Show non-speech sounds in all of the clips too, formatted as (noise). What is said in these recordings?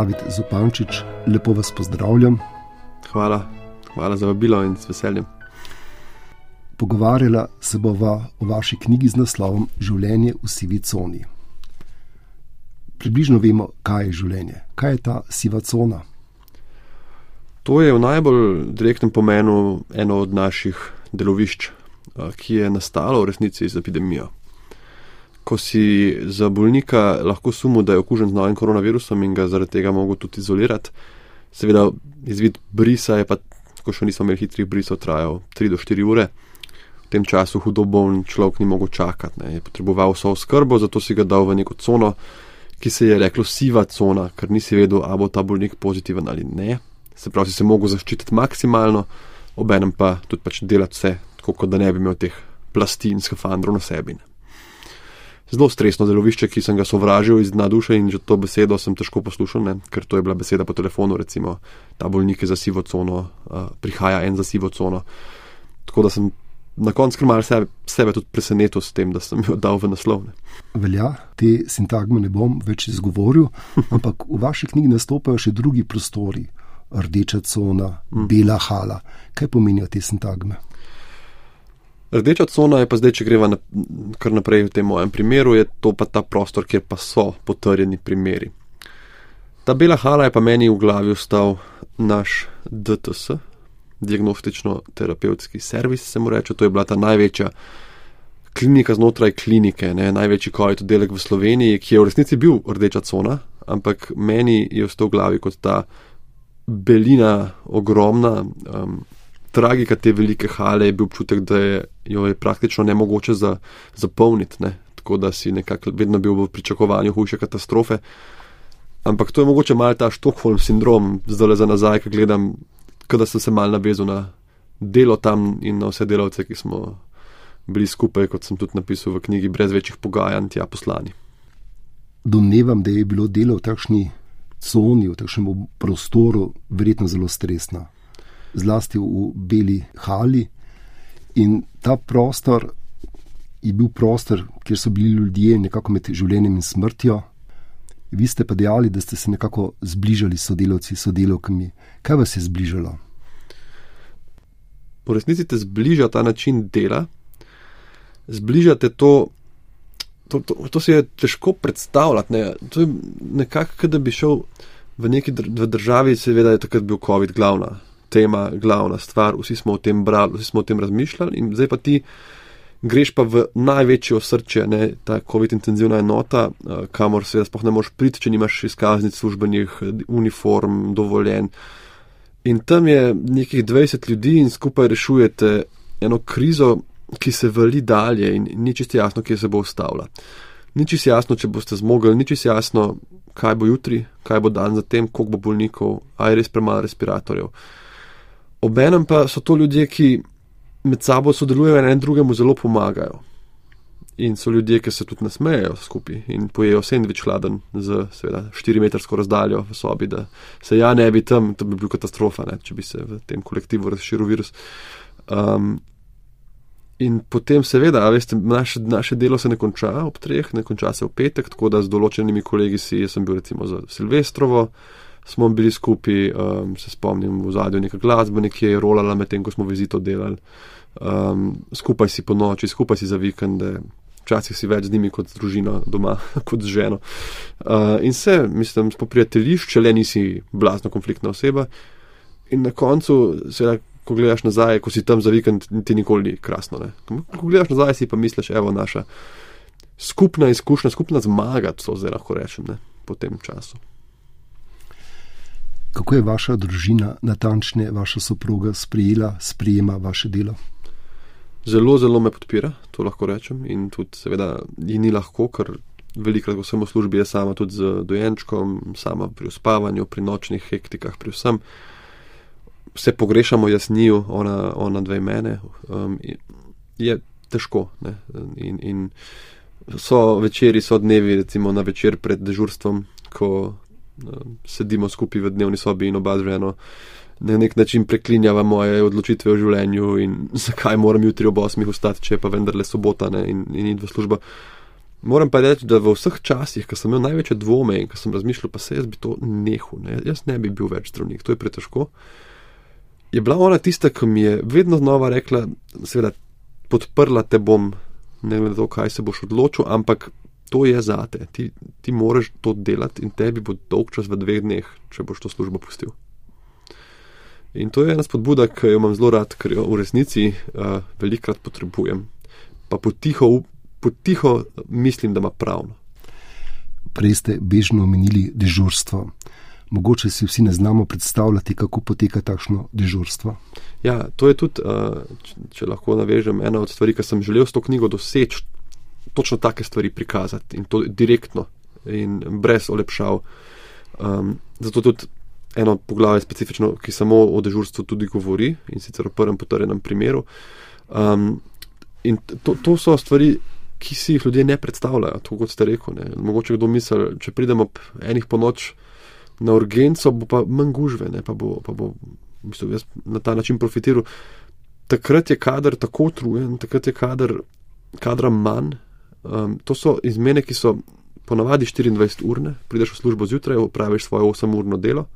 David Zupančič, lepo vas pozdravljam. Hvala, hvala za vabilo in s veseljem. Pogovarjala se bova o vaši knjigi z naslovom Življenje v sivi coni. Približno vemo, kaj je življenje, kaj je ta siva cona. To je v najbolj direktnem pomenu eno od naših delovišč, ki je nastalo v resnici z epidemijo ko si za bolnika lahko sumo, da je okužen z novim koronavirusom in ga zaradi tega mogo tudi izolirati. Seveda, izvid brisa je pa, ko še nismo imeli hitrih brisov, trajal 3 do 4 ure. V tem času hudo boln človek ni mogel čakati, ne. je potreboval vso skrbo, zato si ga dal v neko cono, ki se je reklo siva cona, ker nisi vedel, ali bo ta bolnik pozitiven ali ne. Se pravi, si se mogel zaščititi maksimalno, obenem pa tudi pač delati vse, tako da ne bi imel teh plasti in skafandrov na sebi. Ne zelo stresno delovišče, ki sem ga sovražil iz dna duše in že to besedo sem težko poslušal, ne? ker to je bila beseda po telefonu, recimo ta bolnik je za sivo cono, uh, prihaja en za sivo cono. Tako da sem na koncu krmal sebe, sebe tudi presenetil s tem, da sem jo dal v naslovne. Velja, te sintagme ne bom več izgovoril, (laughs) ampak v vaši knjigi nastopajo še drugi prostori. Rdeča cona, mm. bela hala. Kaj pomenijo te sintagme? Rdeča cona je pa zdaj, če greva na, kar naprej v tem mojem primeru, je to pa ta prostor, kjer pa so potrjeni primeri. Ta bela hala je pa meni v glavi ostal naš DTS, diagnostično-terapevtski servis, se mu reče, to je bila ta največja klinika znotraj klinike, ne, največji COVID oddelek v Sloveniji, ki je v resnici bil rdeča cona, ampak meni je ostal v glavi kot ta belina ogromna. Um, tragika te velike hale je bil občutek, da je jo je praktično nemogoče za, zapolniti, ne? tako da si nekako vedno bil v pričakovanju hujše katastrofe. Ampak to je mogoče mal ta Štokholm sindrom, zdaj le za nazaj, ki gledam, da sem se mal navezal na delo tam in na vse delavce, ki smo bili skupaj, kot sem tudi napisal v knjigi, brez večjih pogajanj, tja poslani. Domnevam, da je bilo delo v takšni coni, v takšnem prostoru, verjetno zelo stresno zlasti v Beli Hali. In ta prostor je bil prostor, kjer so bili ljudje nekako med življenjem in smrtjo. Vi ste pa dejali, da ste se nekako zbližali s sodelavci, sodelavkami. Kaj vas je zbližalo? Po resnici te zbliža ta način dela, zbližate to. To, to, to si je težko predstavljati. Ne. To je nekako, da bi šel v neki dr državi, seveda je takrat bil COVID glavna tema, glavna stvar, vsi smo o tem brali, vsi smo o tem razmišljali, in zdaj pa ti greš pa v največjo srce, ne, ta COVID-intenzivna enota, kamor se sploh ne moreš priti, če nimaš izkaznic službenih, uniform, dovoljen. In tam je nekih 20 ljudi in skupaj rešujete eno krizo, ki se vali dalje in ni čisto jasno, kje se bo ustavila. Ni čisto jasno, če boste zmogli, ni čisto jasno, kaj bo jutri, kaj bo dan zatem, koliko bo bolnikov, aj res premalo respiratorjev. Obenem pa so to ljudje, ki med sabo sodelujejo in en drugemu zelo pomagajo. In so ljudje, ki se tudi nasmejejo skupaj in pojejo sendvič hladen z, seveda, 4-metrsko razdaljo v sobi, da se ja ne bi tam, to bi bil katastrofa, ne, če bi se v tem kolektivu razširil virus. Um, in potem, seveda, veste, naše, naše delo se ne konča ob treh, ne konča se v petek, tako da z določenimi kolegi si, jaz sem bil recimo za Silvestrovo smo bili skupaj, um, se spomnim, v zadju neka glasba, nekje je rolala medtem, ko smo vizito delali. Um, skupaj si po noči, skupaj si za vikende, včasih si več z njimi kot z družino doma, (laughs) kot z ženo. Uh, in se, mislim, smo prijatelji, če le nisi blazno konfliktna oseba. In na koncu, seveda, ko gledaš nazaj, ko si tam za vikend, ti nikoli ni krasno. Ne? Ko gledaš nazaj, si pa misliš, evo naša skupna izkušnja, skupna zmaga, to zdaj lahko rečem, ne? po tem času. Kako je vaša družina, natančne vaša soproga, sprijela, sprijema vaše delo? Zelo, zelo me podpira, to lahko rečem. In tudi, seveda, ji ni lahko, ker velikrat, ko sem v službi, je sama tudi z dojenčkom, sama pri uspavanju, pri nočnih hektikah, pri vsem. Vse pogrešamo, jaz njo, ona, ona dve mene. Um, je težko. In, in so večeri, so dnevi, recimo na večer pred dežurstvom, ko sedimo skupaj v dnevni sobi in oba ženo na nek način preklinjava moje odločitve v življenju in (laughs) zakaj moram jutri ob osmih vstati, če pa vendarle sobota ne, in, in id v službo. Moram pa reči, da v vseh časih, ko sem imel največje dvome in ko sem razmišljal, pa se jaz bi to nehal, ne? jaz ne bi bil več zdravnik, to je pretežko. Je bila ona tista, ki mi je vedno znova rekla, seveda, podprla te bom, ne glede na to, kaj se boš odločil, ampak to je zate, ti, ti moraš to delati in tebi bo dolg čas v dveh dneh, če boš to službo pustil. In to je ena spodbuda, ki jo imam zelo rad, ker jo v resnici uh, velikrat potrebujem. Pa potiho, potiho mislim, da ima prav. no. Prej ste bežno omenili dežurstvo. Mogoče si vsi ne znamo predstavljati, kako poteka takšno dežurstvo. Ja, to je tudi, uh, če lahko navežem, ena od stvari, ki sem želel s to knjigo doseči, točno take stvari prikazati in to direktno in brez olepšav. Um, zato tudi eno poglavje specifično, ki samo o dežurstvu tudi govori in sicer o prvem potrjenem primeru. Um, in to, to so stvari, ki si jih ljudje ne predstavljajo, tako kot ste rekel. Ne. Mogoče kdo misli, če pridemo ob enih po noč na urgenco, bo pa manj gužve, ne, pa bo, pa bo mislim, jaz na ta način profitiral. Takrat je kader tako utrujen, takrat je kader, kadra manj. Um, to so izmene, ki so ponavadi 24 urne, prideš v službo zjutraj, opraviš svoje 8-urno delo,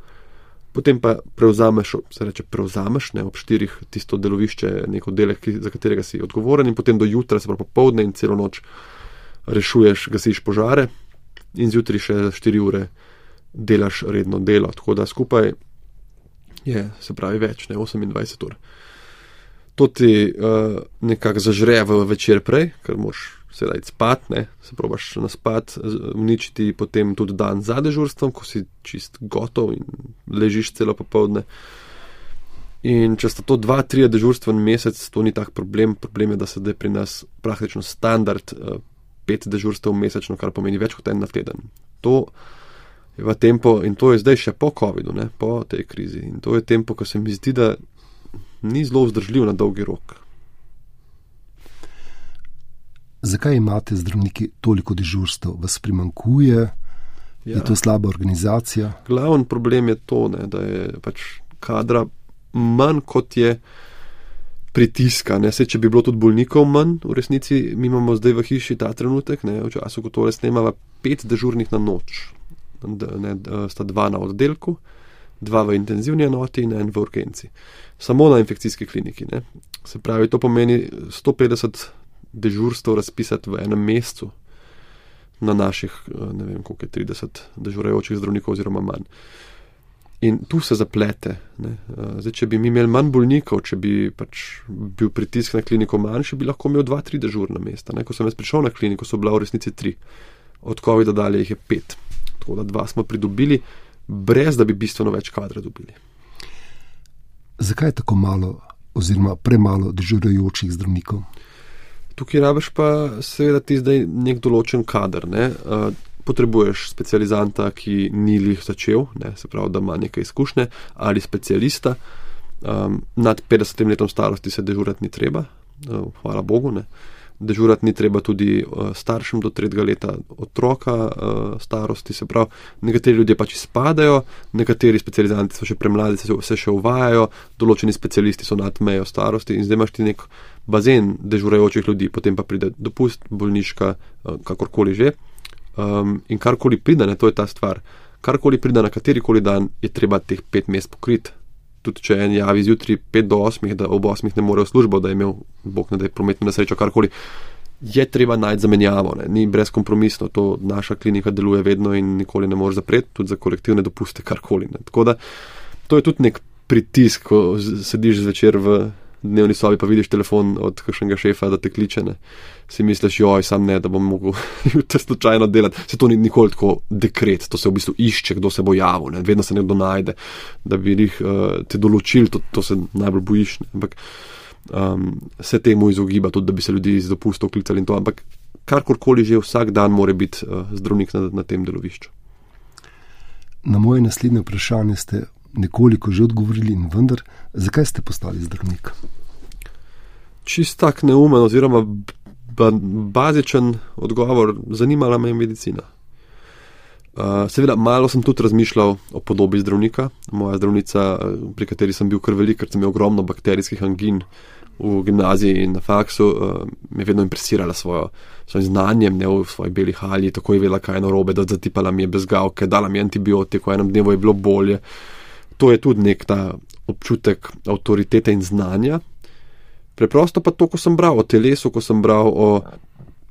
potem pa prevzameš, se reče, prevzameš ne, ob štirih tisto delovišče, neko delo, za katerega si odgovoren, in potem do jutra, se pravi popovdne in celo noč rešuješ, gasiš požare, in zjutraj še 4 ure delaš redno delo. Tako da skupaj je, se pravi, več, ne 28 ur. To ti uh, nekako zažre v večer prej, ker moš sedaj spat, ne, se probaš na spat, uničiti potem tudi dan za dežurstvom, ko si čist gotov in ležiš celo popovdne. In če sta to dva, tri dežurstva na mesec, to ni tak problem. Problem je, da se zdaj pri nas praktično standard uh, pet dežurstev mesečno, kar pomeni več kot en na teden. To je v tempo in to je zdaj še po COVID-u, po tej krizi. In to je tempo, ki se mi zdi, da ni zelo vzdržljiv na dolgi rok. Zakaj imate zdravniki toliko dežurstev? Vas primankuje? Ja. Je to slaba organizacija? Glavni problem je to, ne, da je pač kadra manj kot je pritiska. Ne. Se, če bi bilo tudi bolnikov manj, v resnici mi imamo zdaj v hiši ta trenutek, ne, v času, ko tole snemava, pet dežurnih na noč. Ne, sta dva na oddelku, dva v intenzivni enoti in en v urgenci. Samo na infekcijski kliniki. Ne. Se pravi, to pomeni 150 dežurstv razpisati v enem mesecu na naših, ne vem, koliko je 30 dežurajočih zdravnikov oziroma manj. In tu se zaplete. Zdaj, če bi mi imeli manj bolnikov, če bi pač bil pritisk na kliniko manjši, bi lahko imel dva, tri dežurna mesta. Ne? Ko sem jaz prišel na kliniko, so bila v resnici tri. Od COVID-a dalje jih je pet. Tako da dva smo pridobili, brez da bi bistveno več kadra dobili. Zakaj je tako malo, oziroma premalo dežurajočih zdravnikov? Tukaj rabiš pa seveda ti zdaj nek določen kader. Ne? Uh, potrebuješ specializanta, ki ni jih začel, ne? se pravi, da ima nekaj izkušnje, ali specialista. Um, nad 50 letom starosti se dežurati ni treba, uh, hvala Bogu. Ne? Dežurati ni treba tudi uh, staršem do tretjega leta otroka uh, starosti, se pravi, nekateri ljudje pač izpadajo, nekateri specializanti so še premladi, se, se še uvajajo, določeni specialisti so nad mejo starosti in zdaj imaš ti nek bazen dežurajočih ljudi, potem pa pride dopust, bolniška, kakorkoli že. Um, in karkoli pride, ne, to je ta stvar. Karkoli pride na katerikoli dan, je treba teh pet mest pokriti. Tudi če en javi zjutraj 5 do 8, da ob 8 ne more v službo, da je imel bog ne da je prometno nesrečo, karkoli, je treba najti zamenjavo, ne. ni brezkompromisno. To naša klinika deluje vedno in nikoli ne more zapreti, tudi za kolektivne dopuste, karkoli. Ne. Tako da to je tudi nek pritisk, ko sediš zvečer v dnevni sobi pa vidiš telefon od kakšnega šefa, da te kliče, ne. si misliš, joj, sam ne, da bom mogel (laughs) jutri slučajno delati. Se to ni nikoli tako dekret, to se v bistvu išče, kdo se bo javil, ne. vedno se nekdo najde, da bi jih uh, te določil, to, to se najbolj bojiš. Ne. Ampak um, se temu izogiba, tudi da bi se ljudi iz dopustov klicali in to, ampak karkoli že vsak dan mora biti uh, zdravnik na, na tem delovišču. Na moje naslednje vprašanje ste nekoliko že odgovorili, in vendar, zakaj ste postali zdravnik? Čist tak neumen, oziroma bazičen odgovor, zanimala me je medicina. Uh, seveda, malo sem tudi razmišljal o podobi zdravnika. Moja zdravnica, pri kateri sem bil kar velik, ker sem imel ogromno bakterijskih angin, v gimnaziji in na faksu, uh, me je vedno impresirala svojo, svojim znanjem, ne v svoji beli halji, tako je vedela, kaj je narobe, da zatipala mi je bezgavke, dala mi je antibiotik, v enem dnevu je bilo bolje. To je tudi nek ta občutek avtoritete in znanja. Preprosto pa to, ko sem bral o telesu, ko sem bral o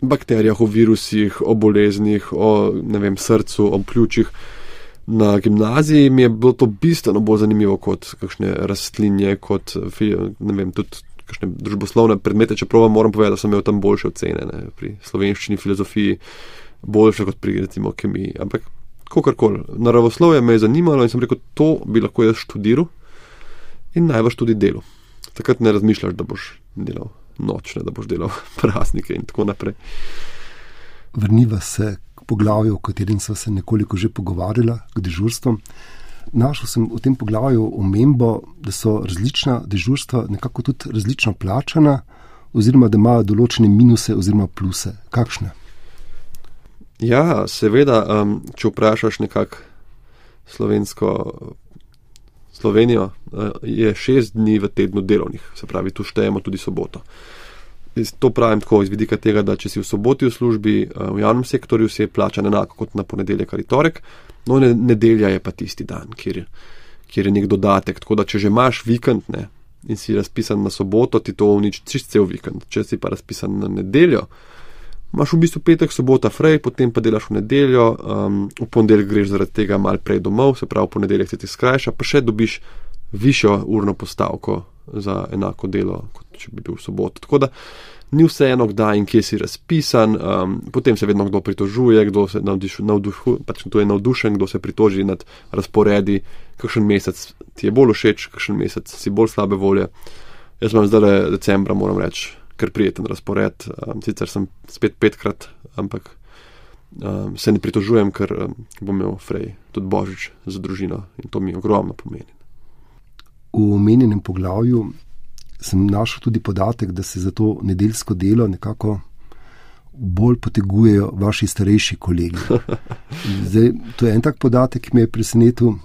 bakterijah, o virusih, o boleznih, o vem, srcu, o pljučih. Na gimnaziji mi je bilo to bistveno bolj zanimivo kot kakšne rastlinje, kot vem, tudi kakšne družboslovne predmete, čeprav moram povedati, da sem imel tam boljše ocene ne, pri slovenščini, filozofiji, boljše kot pri recimo kemiji. Ampak kakorkoli, naravoslovje me je zanimalo in sem rekel, to bi lahko jaz študiral in najbrž tudi delo. Takrat ne razmišljaš, da boš delal nočne, da boš delal (laughs) praznike in tako naprej. Vrniva se k poglavju, o katerem smo se nekoliko že pogovarjali, k dežurstvom. Našel sem v tem poglavju omembo, da so različna dežurstva nekako tudi različno plačana, oziroma da imajo določene minuse oziroma pluse. Kakšne? Ja, seveda, um, če vprašaš nekako slovensko Slovenijo, uh, je šest dni v tednu delovnih, se pravi, tu štejemo tudi soboto. To pravim tako iz vidika tega, da če si v soboti v službi uh, v javnem sektorju, si je plačan enako kot na ponedeljek ali torek, no ne, nedelja je pa tisti dan, kjer, kjer je nek dodatek. Tako da, če že imaš vikend ne, in si razpisan na soboto, ti to uniči čist cel vikend. Če si pa razpisan na nedeljo, imaš v bistvu petek, sobota, frej, potem pa delaš v nedeljo, um, v ponedeljek greš zaradi tega mal prej domov, se pravi, v ponedeljek se ti skrajša, pa še dobiš višjo urno postavko za enako delo, kot če bi bil v soboto. Tako da ni vseeno, kdaj in kje si razpisan, um, potem se vedno kdo pritožuje, kdo se navdušuje, pač kdo je navdušen, kdo se pritoži nad razporedi, kakšen mesec ti je bolj všeč, kakšen mesec si bolj slabe volje. Jaz imam zdaj decembra, moram reči kar prijeten razpored. Um, sicer sem spet petkrat, ampak um, se ne pritožujem, ker um, bom imel frej tudi božič za družino in to mi ogromno pomeni. V omenjenem poglavju sem našel tudi podatek, da se za to nedeljsko delo nekako bolj potegujejo vaši starejši kolegi. (laughs) Zdaj, to je en tak podatek, ki me je presenetil.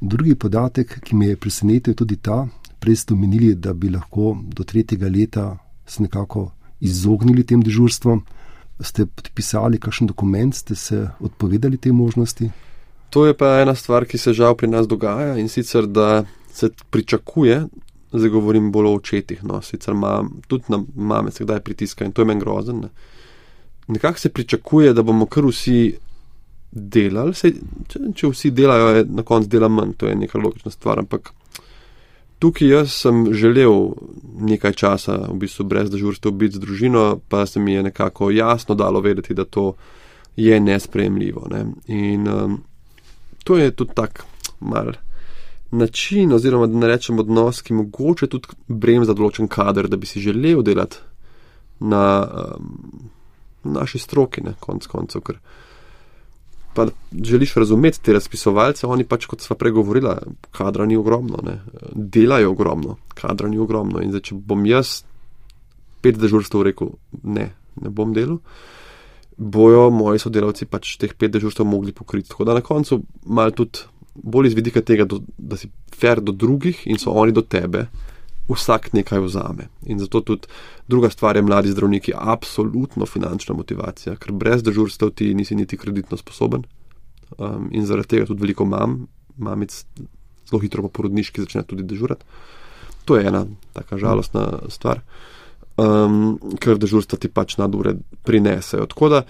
Drugi podatek, ki me je presenetil, je tudi ta, prej ste omenili, da bi lahko do tretjega leta se nekako izognili tem dežurstvom. Ste podpisali kakšen dokument, ste se odpovedali te možnosti? To je pa ena stvar, ki se žal pri nas dogaja in sicer, da se pričakuje, zdaj govorim bolj o očetih, no, sicer mam, tudi na mame se kdaj pritiska in to je meni grozen. Ne. Nekako se pričakuje, da bomo kar vsi delali, se, če, če vsi delajo, je na koncu dela manj, to je neka logična stvar, ampak Tukaj jaz sem želel nekaj časa, v bistvu brez dežurstva, biti z družino, pa se mi je nekako jasno dalo vedeti, da to je nespremljivo. Ne. In um, to je tudi tak mal način, oziroma da ne rečem odnos, ki mogoče tudi brem za določen kader, da bi si želel delati na um, naši stroki, ne, konc koncev. Ker, pa želiš razumeti te razpisovalce, oni pač, kot sva pregovorila, kadra ni ogromno, ne? delajo ogromno, kadra ni ogromno. In zdaj, če bom jaz pet dežurstv rekel, ne, ne bom delal, bojo moji sodelavci pač teh pet dežurstv mogli pokriti. Tako da na koncu mal tudi bolj iz vidika tega, do, da si fair do drugih in so oni do tebe vsak nekaj vzame. In zato tudi druga stvar je, mladi zdravniki, absolutno finančna motivacija, ker brez dežurstev ti nisi niti kreditno sposoben. Um, in zaradi tega tudi veliko mam, mamic zelo hitro po porodniški začne tudi dežurati. To je ena taka žalostna stvar, um, ker dežurstva ti pač nad ure prinesejo. Tako da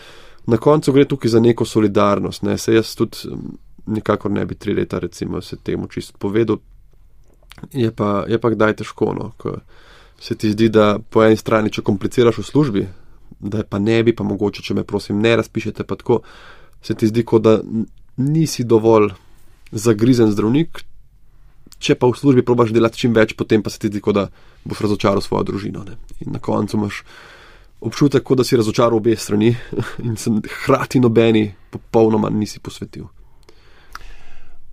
na koncu gre tukaj za neko solidarnost. Ne? Se jaz tudi um, nikakor ne bi tri leta, recimo, se temu čisto povedal, je pa, je pa kdaj težko. No, se ti zdi, da po eni strani, če kompliciraš v službi, da pa ne bi, pa mogoče, če me prosim, ne razpišete, pa tako se ti zdi, kot da nisi dovolj zagrizen zdravnik. Če pa v službi probaš delati čim več, potem pa se ti zdi, kot da boš razočaral svojo družino. Ne? In na koncu imaš občutek, kot da si razočaral obe strani (laughs) in se hkrati nobeni popolnoma nisi posvetil.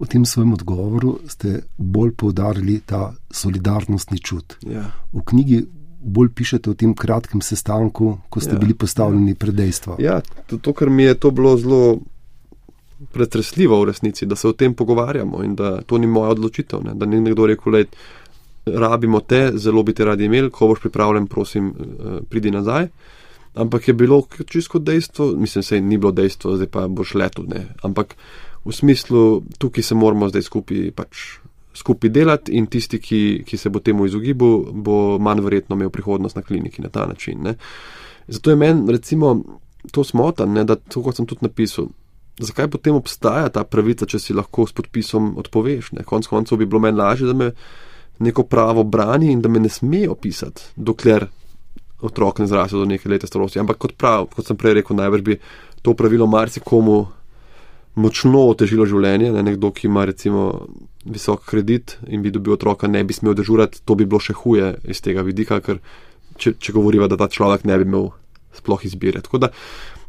V tem svojem odgovoru ste bolj poudarili ta solidarnostni čut. Ja. V knjigi bolj pišete o tem kratkem sestanku, ko ste ja. bili postavljeni pred dejstva. Ja, to, kar mi je to bilo zelo pretresljivo v resnici, da se o tem pogovarjamo in da to ni moja odločitev. Ne? Da ni nekdo rekel, da rabimo te, zelo bi te radi imeli, ko boš pripravljen, prosim, uh, pridi nazaj. Ampak je bilo čisto dejstvo, mislim, se ni bilo dejstvo, zdaj pa boš letel. Ne. Ampak v smislu, tukaj se moramo zdaj skupaj pač skupaj delati in tisti, ki, ki se bo temu izogibal, bo manj verjetno imel prihodnost na kliniki na ta način. Ne. Zato je meni, recimo, to smotan, da to, kot sem tudi napisal. Zakaj potem obstaja ta pravica, če si lahko s podpisom odpoveš? Ne? Konec koncev bi bilo meni lažje, da me neko pravo brani in da me ne smejo pisati, dokler otrok ne zraste do neke leta starosti. Ampak kot, prav, kot sem prej rekel, najbrž bi to pravilo marsikomu močno otežilo življenje. Ne? Nekdo, ki ima recimo visok kredit in bi dobil otroka, ne bi smel dežurati, to bi bilo še huje iz tega vidika, ker če, če govoriva, da ta človek ne bi imel sploh izbire. Tako da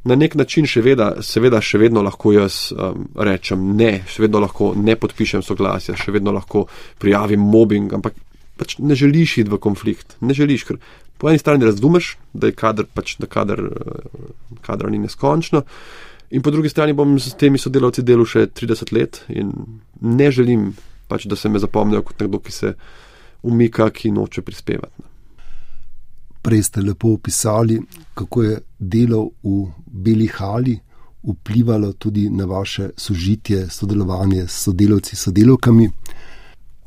na nek način še veda, seveda še vedno lahko jaz um, rečem ne, še vedno lahko ne podpišem soglasja, še vedno lahko prijavim mobbing, ampak pač ne želiš iti v konflikt. Ne želiš, ker po eni strani razumeš, da je kader, pač, da kader, uh, kader ni neskončno. In po drugi strani bom s temi sodelavci delal še 30 let in ne želim, pač, da se me zapomnijo kot nekdo, ki se umika, ki noče prispevati. Prej ste lepo opisali, kako je delo v Beli hali vplivalo tudi na vaše sožitje, sodelovanje s sodelavci, sodelavkami.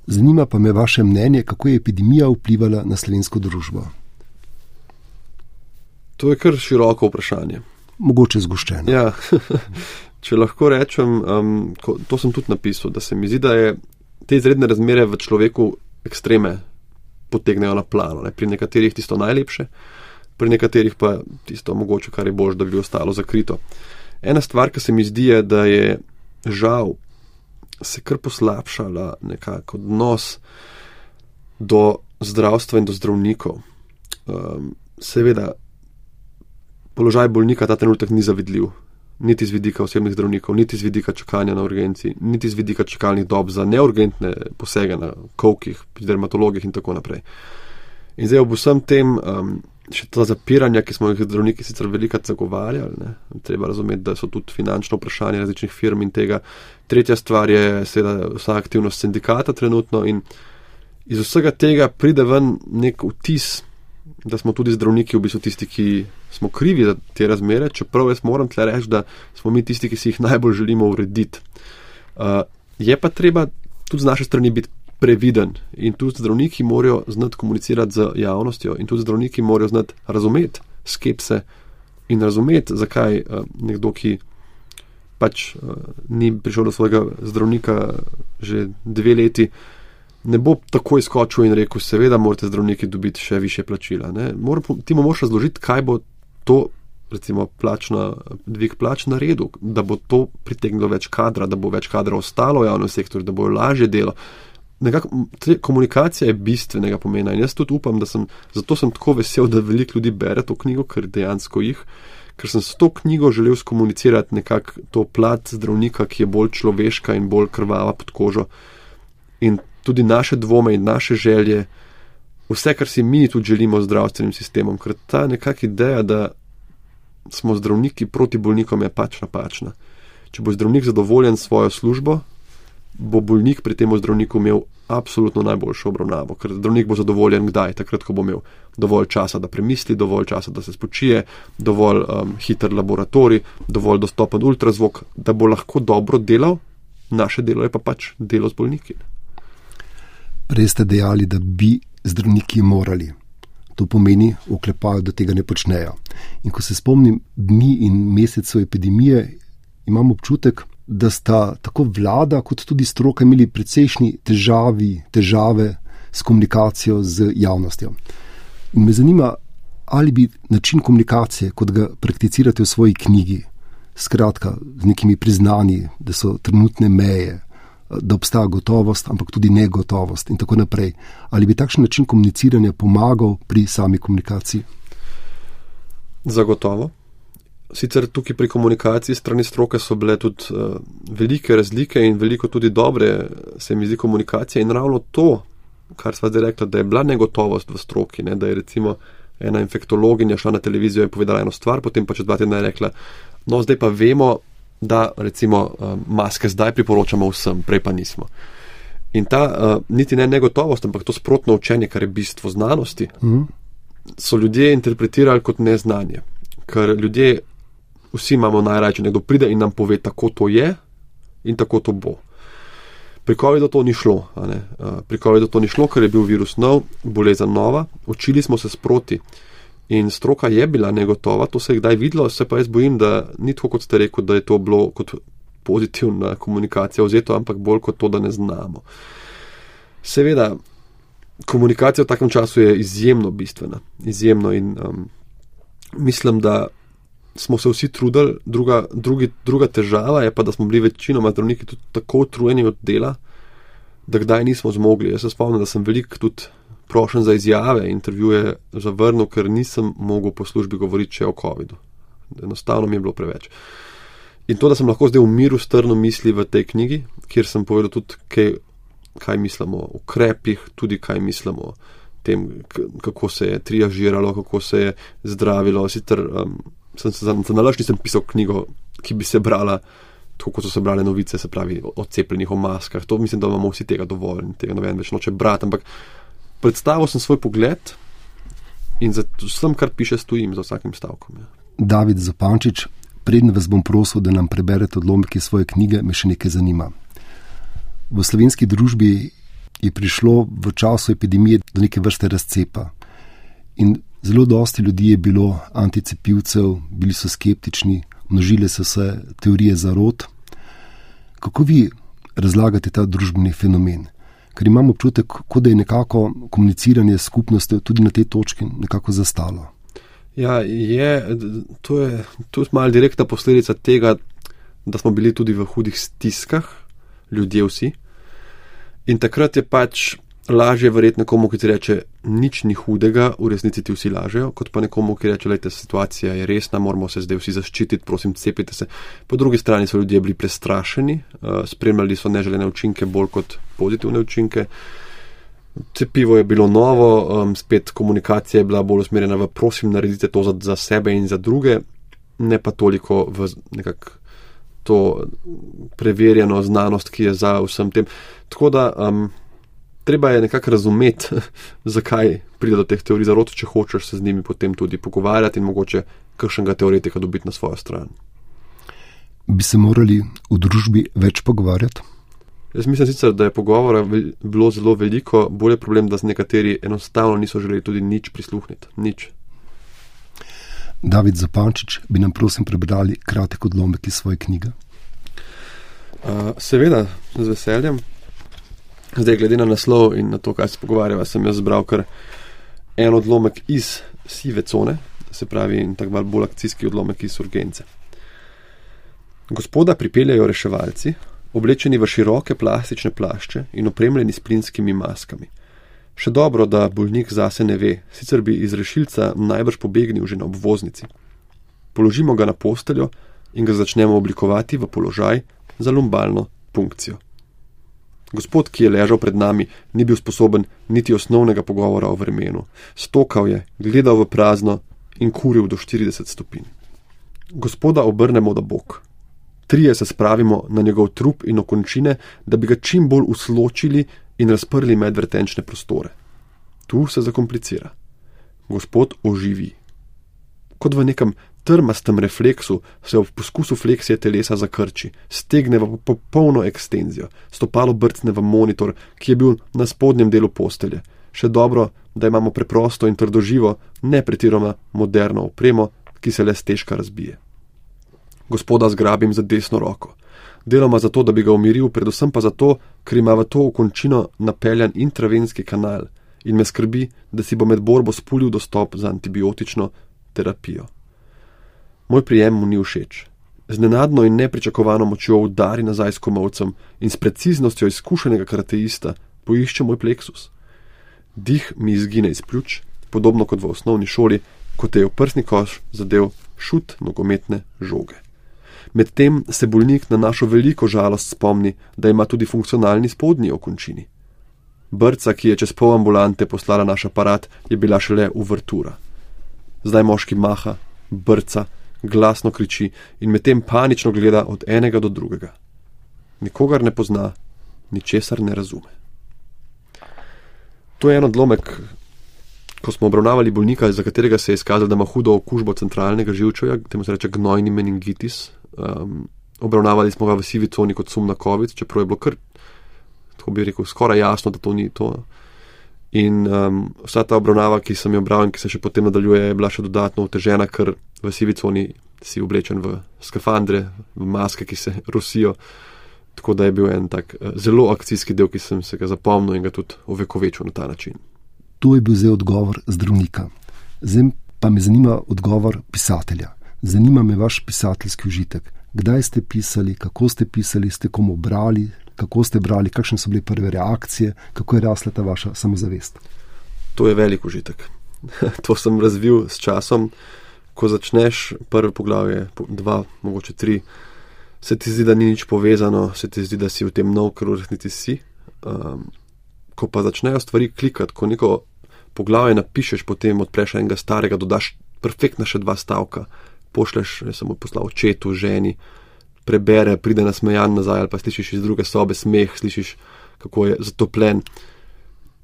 Zanima pa me vaše mnenje, kako je epidemija vplivala na slovensko družbo. To je kar široko vprašanje. Mogoče zgoščeno. Ja, (laughs) če lahko rečem, um, ko, to sem tudi napisal, da se mi zdi, da je te izredne razmere v človeku ekstreme potegnejo na plano. Ne? Pri nekaterih tisto najlepše, pri nekaterih pa tisto mogoče, kar je bož, da bi ostalo zakrito. Ena stvar, ki se mi zdi, je, da je žal se kar poslabšala nekako odnos do zdravstva in do zdravnikov. Um, seveda, položaj bolnika ta trenutek ni zavidljiv, niti z vidika osebnih zdravnikov, niti z vidika čakanja na urgenci, niti z vidika čakalnih dob za neurgentne posege na kovkih, dermatologih in tako naprej. In zdaj ob vsem tem, um, še ta zapiranja, ki smo jih zdravniki sicer velikrat zagovarjali, ne, treba razumeti, da so tudi finančno vprašanje različnih firm in tega. Tretja stvar je seveda vsa aktivnost sindikata trenutno in iz vsega tega pride ven nek vtis, da smo tudi zdravniki v bistvu tisti, ki smo krivi za te razmere, čeprav jaz moram tle reči, da smo mi tisti, ki si jih najbolj želimo urediti. Uh, je pa treba tudi z naše strani biti previden in tudi zdravniki morajo znati komunicirati z javnostjo in tudi zdravniki morajo znati razumeti skepse in razumeti, zakaj uh, nekdo, ki pač uh, ni prišel do svojega zdravnika že dve leti, ne bo tako izkočil in rekel, seveda morate zdravniki dobiti še više plačila. Mor, ti mu moraš razložiti, kaj bo to, recimo, plačna, dvig plač na redu, da bo to pritegnilo več kadra, da bo več kadra ostalo v javnem sektorju, da bo lažje delo. Nekako, komunikacija je bistvenega pomena in jaz tudi upam, da sem, zato sem tako vesel, da veliko ljudi bere to knjigo, ker dejansko jih, ker sem s to knjigo želel skomunicirati nekako to plat zdravnika, ki je bolj človeška in bolj krvava pod kožo. In tudi naše dvome in naše želje, vse, kar si mi tudi želimo z zdravstvenim sistemom, ker ta nekakšna ideja, da smo zdravniki proti bolnikom, je pač napačna. Če bo zdravnik zadovoljen s svojo službo, bo bolnik pri tem zdravniku imel absolutno najboljšo obravnavo, ker zdravnik bo zadovoljen kdaj, takrat, ko bo imel dovolj časa, da premisli, dovolj časa, da se spočije, dovolj um, hiter laboratorij, dovolj dostopen ultrazvok, da bo lahko dobro delal, naše delo je pa pač delo z bolniki. Prej ste dejali, da bi zdravniki morali. To pomeni, oklepajo, da tega ne počnejo. In ko se spomnim dni in mesecev epidemije, imam občutek, da sta tako vlada, kot tudi stroka imeli precejšnji težavi, težave s komunikacijo z javnostjo. In me zanima, ali bi način komunikacije, kot ga prakticirate v svoji knjigi, skratka, z nekimi priznanji, da so trenutne meje, da obstaja gotovost, ampak tudi negotovost in tako naprej. Ali bi takšen način komuniciranja pomagal pri sami komunikaciji? Zagotovo. Sicer tukaj pri komunikaciji strani stroke so bile tudi uh, velike razlike in veliko tudi dobre, se mi zdi, komunikacije. In ravno to, kar sva zdaj rekla, da je bila negotovost v stroki, ne, da je recimo ena infektologinja šla na televizijo in povedala eno stvar, potem pa čez dva tedna je rekla, no zdaj pa vemo, da recimo eh, maske zdaj priporočamo vsem, prej pa nismo. In ta uh, niti ne negotovost, ampak to sprotno učenje, kar je bistvo znanosti, mm. so ljudje interpretirali kot neznanje. Ker ljudje, vsi imamo najraje, nekdo pride in nam pove, tako to je in tako to bo. Pri COVID-u to ni šlo. Uh, pri COVID-u to ni šlo, ker je bil virus nov, bolezen nova, učili smo se sproti. In stroka je bila negotova, to se je kdaj videlo, se pa jaz bojim, da ni tako, kot ste rekli, da je to bilo kot pozitivna komunikacija vzeto, ampak bolj kot to, da ne znamo. Seveda, komunikacija v takem času je izjemno bistvena, izjemno in um, mislim, da smo se vsi trudili, druga, drugi, druga težava je pa, da smo bili večinoma zdravniki tudi tako utrujeni od dela, da kdaj nismo zmogli. Jaz se spomnim, da sem veliko tudi prošen za izjave, intervjuje zavrnil, ker nisem mogel po službi govoriti še o COVID-u. Enostavno mi je bilo preveč. In to, da sem lahko zdaj v miru strno misli v tej knjigi, kjer sem povedal tudi, kaj, kaj mislimo o ukrepih, tudi kaj mislimo o tem, kako se je triažiralo, kako se je zdravilo. Sicer um, sem se za nalaž nisem pisal knjigo, ki bi se brala. Tako kot so se brale novice, se pravi o cepljenih, o maskah, to mislim, da imamo vsi tega dovolj in tega noben več noče brati. Ampak predstavil sem svoj pogled in za vsem, kar piše, stojim za vsakim stavkom. Ja. David Zapančič, predn vas bom prosil, da nam preberete odlomke svoje knjige, me še nekaj zanima. V slovenski družbi je prišlo v času epidemije do neke vrste razcepa. In zelo dosti ljudi je bilo anticepivcev, bili so skeptični, množile so se teorije zarod. Kako vi razlagate ta družbeni fenomen? Ker imamo občutek, da je nekako komuniciranje skupnosti tudi na tej točki nekako zastalo. Ja, je, to je tudi malo direktna posledica tega, da smo bili tudi v hudih stiskah, ljudje vsi. In takrat je pač lažje verjetno nekomu, ki ti reče, nič ni hudega, v resnici ti vsi lažejo, kot pa nekomu, ki reče, da situacija je resna, moramo se zdaj vsi zaščititi, prosim, cepite se. Po drugi strani so ljudje bili prestrašeni, uh, spremljali so neželene učinke bolj kot pozitivne učinke. Cepivo je bilo novo, um, spet komunikacija je bila bolj usmerjena v prosim, naredite to za, za sebe in za druge, ne pa toliko v nekak to preverjeno znanost, ki je za vsem tem. Tako da um, treba je nekako razumeti, (laughs) zakaj pride do teh teorij zarot, če hočeš se z njimi potem tudi pogovarjati in mogoče kakšnega teoretika dobiti na svojo stran. Bi se morali v družbi več pogovarjati? Jaz mislim sicer, da je pogovora bilo zelo veliko, bolj je problem, da z nekateri enostavno niso želeli tudi nič prisluhniti. Nič. David Zapančič, bi nam prosim prebrali kratek odlomek iz svoje knjige? Uh, seveda, z veseljem. Zdaj, glede na naslov in na to, kaj se pogovarjava, sem jaz zbral kar en odlomek iz sive cone, se pravi, in tako bolj akcijski odlomek iz urgence. Gospoda pripeljajo reševalci, oblečeni v široke plastične plašče in opremljeni s plinskimi maskami. Še dobro, da bolnik zase ne ve, sicer bi iz rešilca najbrž pobegnil že na obvoznici. Položimo ga na posteljo in ga začnemo oblikovati v položaj za lumbalno funkcijo. Gospod, ki je ležal pred nami, ni bil sposoben niti osnovnega pogovora o vremenu. Stokal je, gledal v prazno in kuril do 40 stopinj. Gospoda obrnemo do bok. Trije se spravimo na njegov trup in okončine, da bi ga čim bolj usločili in razprli medvrtenčne prostore. Tu se zakomplicira. Gospod oživi. Kot v nekem trmastem refleksu se ob poskusu fleksije telesa zakrči, stegne v popolno ekstenzijo, stopalo brcne v monitor, ki je bil na spodnjem delu postelje. Še dobro, da imamo preprosto in trdoživo, ne pretiroma moderno opremo, ki se le stežka razbije. Gospoda zgrabim za desno roko. Deloma zato, da bi ga umiril, predvsem pa zato, ker ima v to okončino napeljan intravenski kanal in me skrbi, da si bo med borbo spulil dostop za antibiotično terapijo. Moj prijem mu ni všeč. Z nenadno in nepričakovano močjo udari nazaj s komovcem in s preciznostjo izkušenega karateista poišče moj pleksus. Dih mi izgine iz pljuč, podobno kot v osnovni šoli, ko te je v prsni koš zadev šut nogometne žoge. Medtem se bolnik na našo veliko žalost spomni, da ima tudi funkcionalni spodnji okončini. Brca, ki je čez pol ambulante poslala naš aparat, je bila šele uvertura. Zdaj moški maha, brca, glasno kriči in medtem panično gleda od enega do drugega. Nikogar ne pozna, ničesar ne razume. to je en odlomek, ko smo obravnavali bolnika, za katerega se je izkazalo, da ima hudo okužbo centralnega živčevja, temu se reče gnojni meningitis. Um, obravnavali smo ga v sivi coni kot sum na COVID, čeprav je bilo kar, tako bi rekel, skoraj jasno, da to ni to. In um, vsa ta obravnava, ki sem jo bral in ki se še potem nadaljuje, je bila še dodatno otežena, ker v sivi coni si oblečen v skafandre, v maske, ki se rosijo. Tako da je bil en tak uh, zelo akcijski del, ki sem se ga zapomnil in ga tudi ovekovečil na ta način. To je bil zdaj odgovor zdravnika. Zdaj pa me zanima odgovor pisatelja. Zanima me vaš pisateljski užitek. Kdaj ste pisali, kako ste pisali, ste komu brali, kako ste brali, kakšne so bile prve reakcije, kako je rasla ta vaša samozavest. To je velik užitek. (laughs) to sem razvil s časom. Ko začneš prvo poglavje, dva, mogoče tri, se ti zdi, da ni nič povezano, se ti zdi, da si v tem nov, ker v resnici si. Um, ko pa začnejo stvari klikati, ko neko poglavje napišeš, potem odpreš enega starega, dodaš perfektna še dva stavka, pošleš samo poslal očetu, ženi, prebere, pride nasmejan nazaj ali pa slišiš iz druge sobe smeh, slišiš, kako je zatopljen.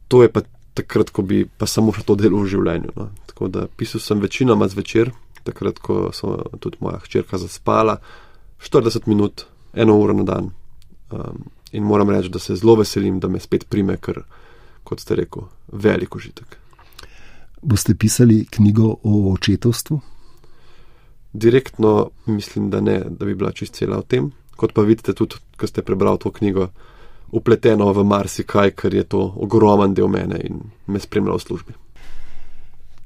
To je pa takrat, ko bi pa samo še to delo v življenju. No. Tako da pisal sem večinoma zvečer, takrat, ko so tudi moja hčerka zaspala, 40 minut, eno uro na dan. Um, in moram reči, da se zelo veselim, da me spet prime, ker, kot ste rekel, veliko užitek. Boste pisali knjigo o očetovstvu? Direktno mislim, da ne, da bi bila čist cela o tem. Kot pa vidite, tudi, ko ste prebrali to knjigo, upleteno v marsikaj, ker je to ogromen del mene in me spremlja v službi.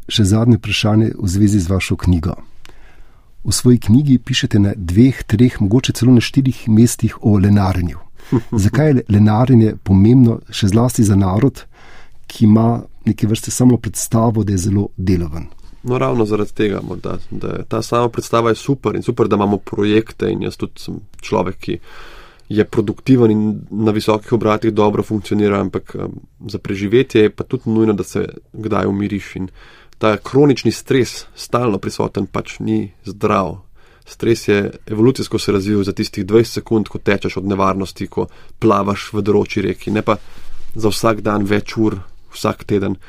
Še zadnje vprašanje v zvezi z vašo knjigo. V svoji knjigi pišete na dveh, treh, mogoče celo na štirih mestih o lenarjenju. (laughs) Zakaj je lenarjenje pomembno, še zlasti za narod, ki ima neke vrste samo predstavo, da je zelo deloven? No, ravno zaradi tega, da, da je ta sama predstava je super in super, da imamo projekte. In jaz tudi sem človek, ki je produktiven in na visokih obratih dobro funkcionira, ampak um, za preživetje je pa tudi nujno, da se kdaj umiriš. In ta kronični stres, stalno prisoten, pač ni zdrav. Stres je evolucijsko se razvil za tistih 20 sekund, ko tečeš od nevarnosti, ko plavaš v droči reki, ne pa za vsak dan več ur, vsak teden.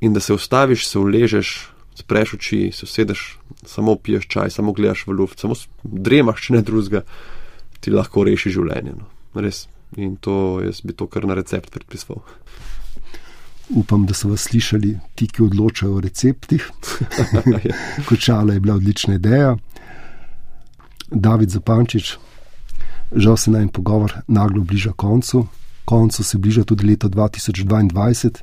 In da se ustaviš, se uležeš, spreš oči, se usedeš, samo piješ čaj, samo gledaš v luft, samo dremaš, če ne drugega, ti lahko reši življenje. No. Res. In to jaz bi to kar na recept predpisoval. Upam, da so vas slišali ti, ki odločajo o receptih. (laughs) Kočala je bila odlična ideja. David Zapančič, žal se naj en pogovor naglo bliža koncu. Koncu se bliža tudi leto 2022.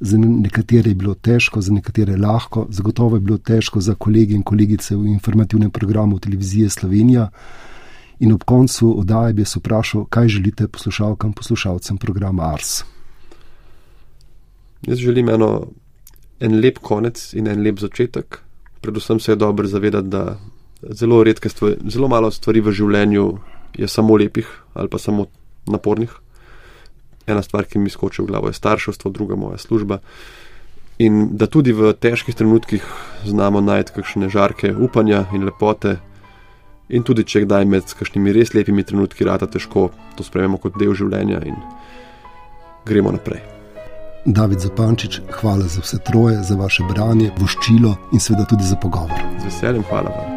Za nekatere je bilo težko, za nekatere lahko, zagotovo je bilo težko za kolege in kolegice v informativnem programu televizije Slovenija. In ob koncu oddaje bi se vprašal, kaj želite poslušalkam poslušalcem programa Ars. Jaz želim eno, en lep konec in en lep začetek. Predvsem se je dobro zavedati, da zelo redke stvari, zelo malo stvari v življenju je samo lepih ali pa samo napornih. Ena stvar, ki mi skoči v glavo, je starševstvo, druga moja služba. In da tudi v težkih trenutkih znamo najti kakšne žarke upanja in lepote. In tudi če kdaj med kakšnimi res lepimi trenutki rata težko, to sprejmemo kot del življenja in gremo naprej. David Zapančič, hvala za vse troje, za vaše branje, voščilo in seveda tudi za pogovor. Z veseljem, hvala vam.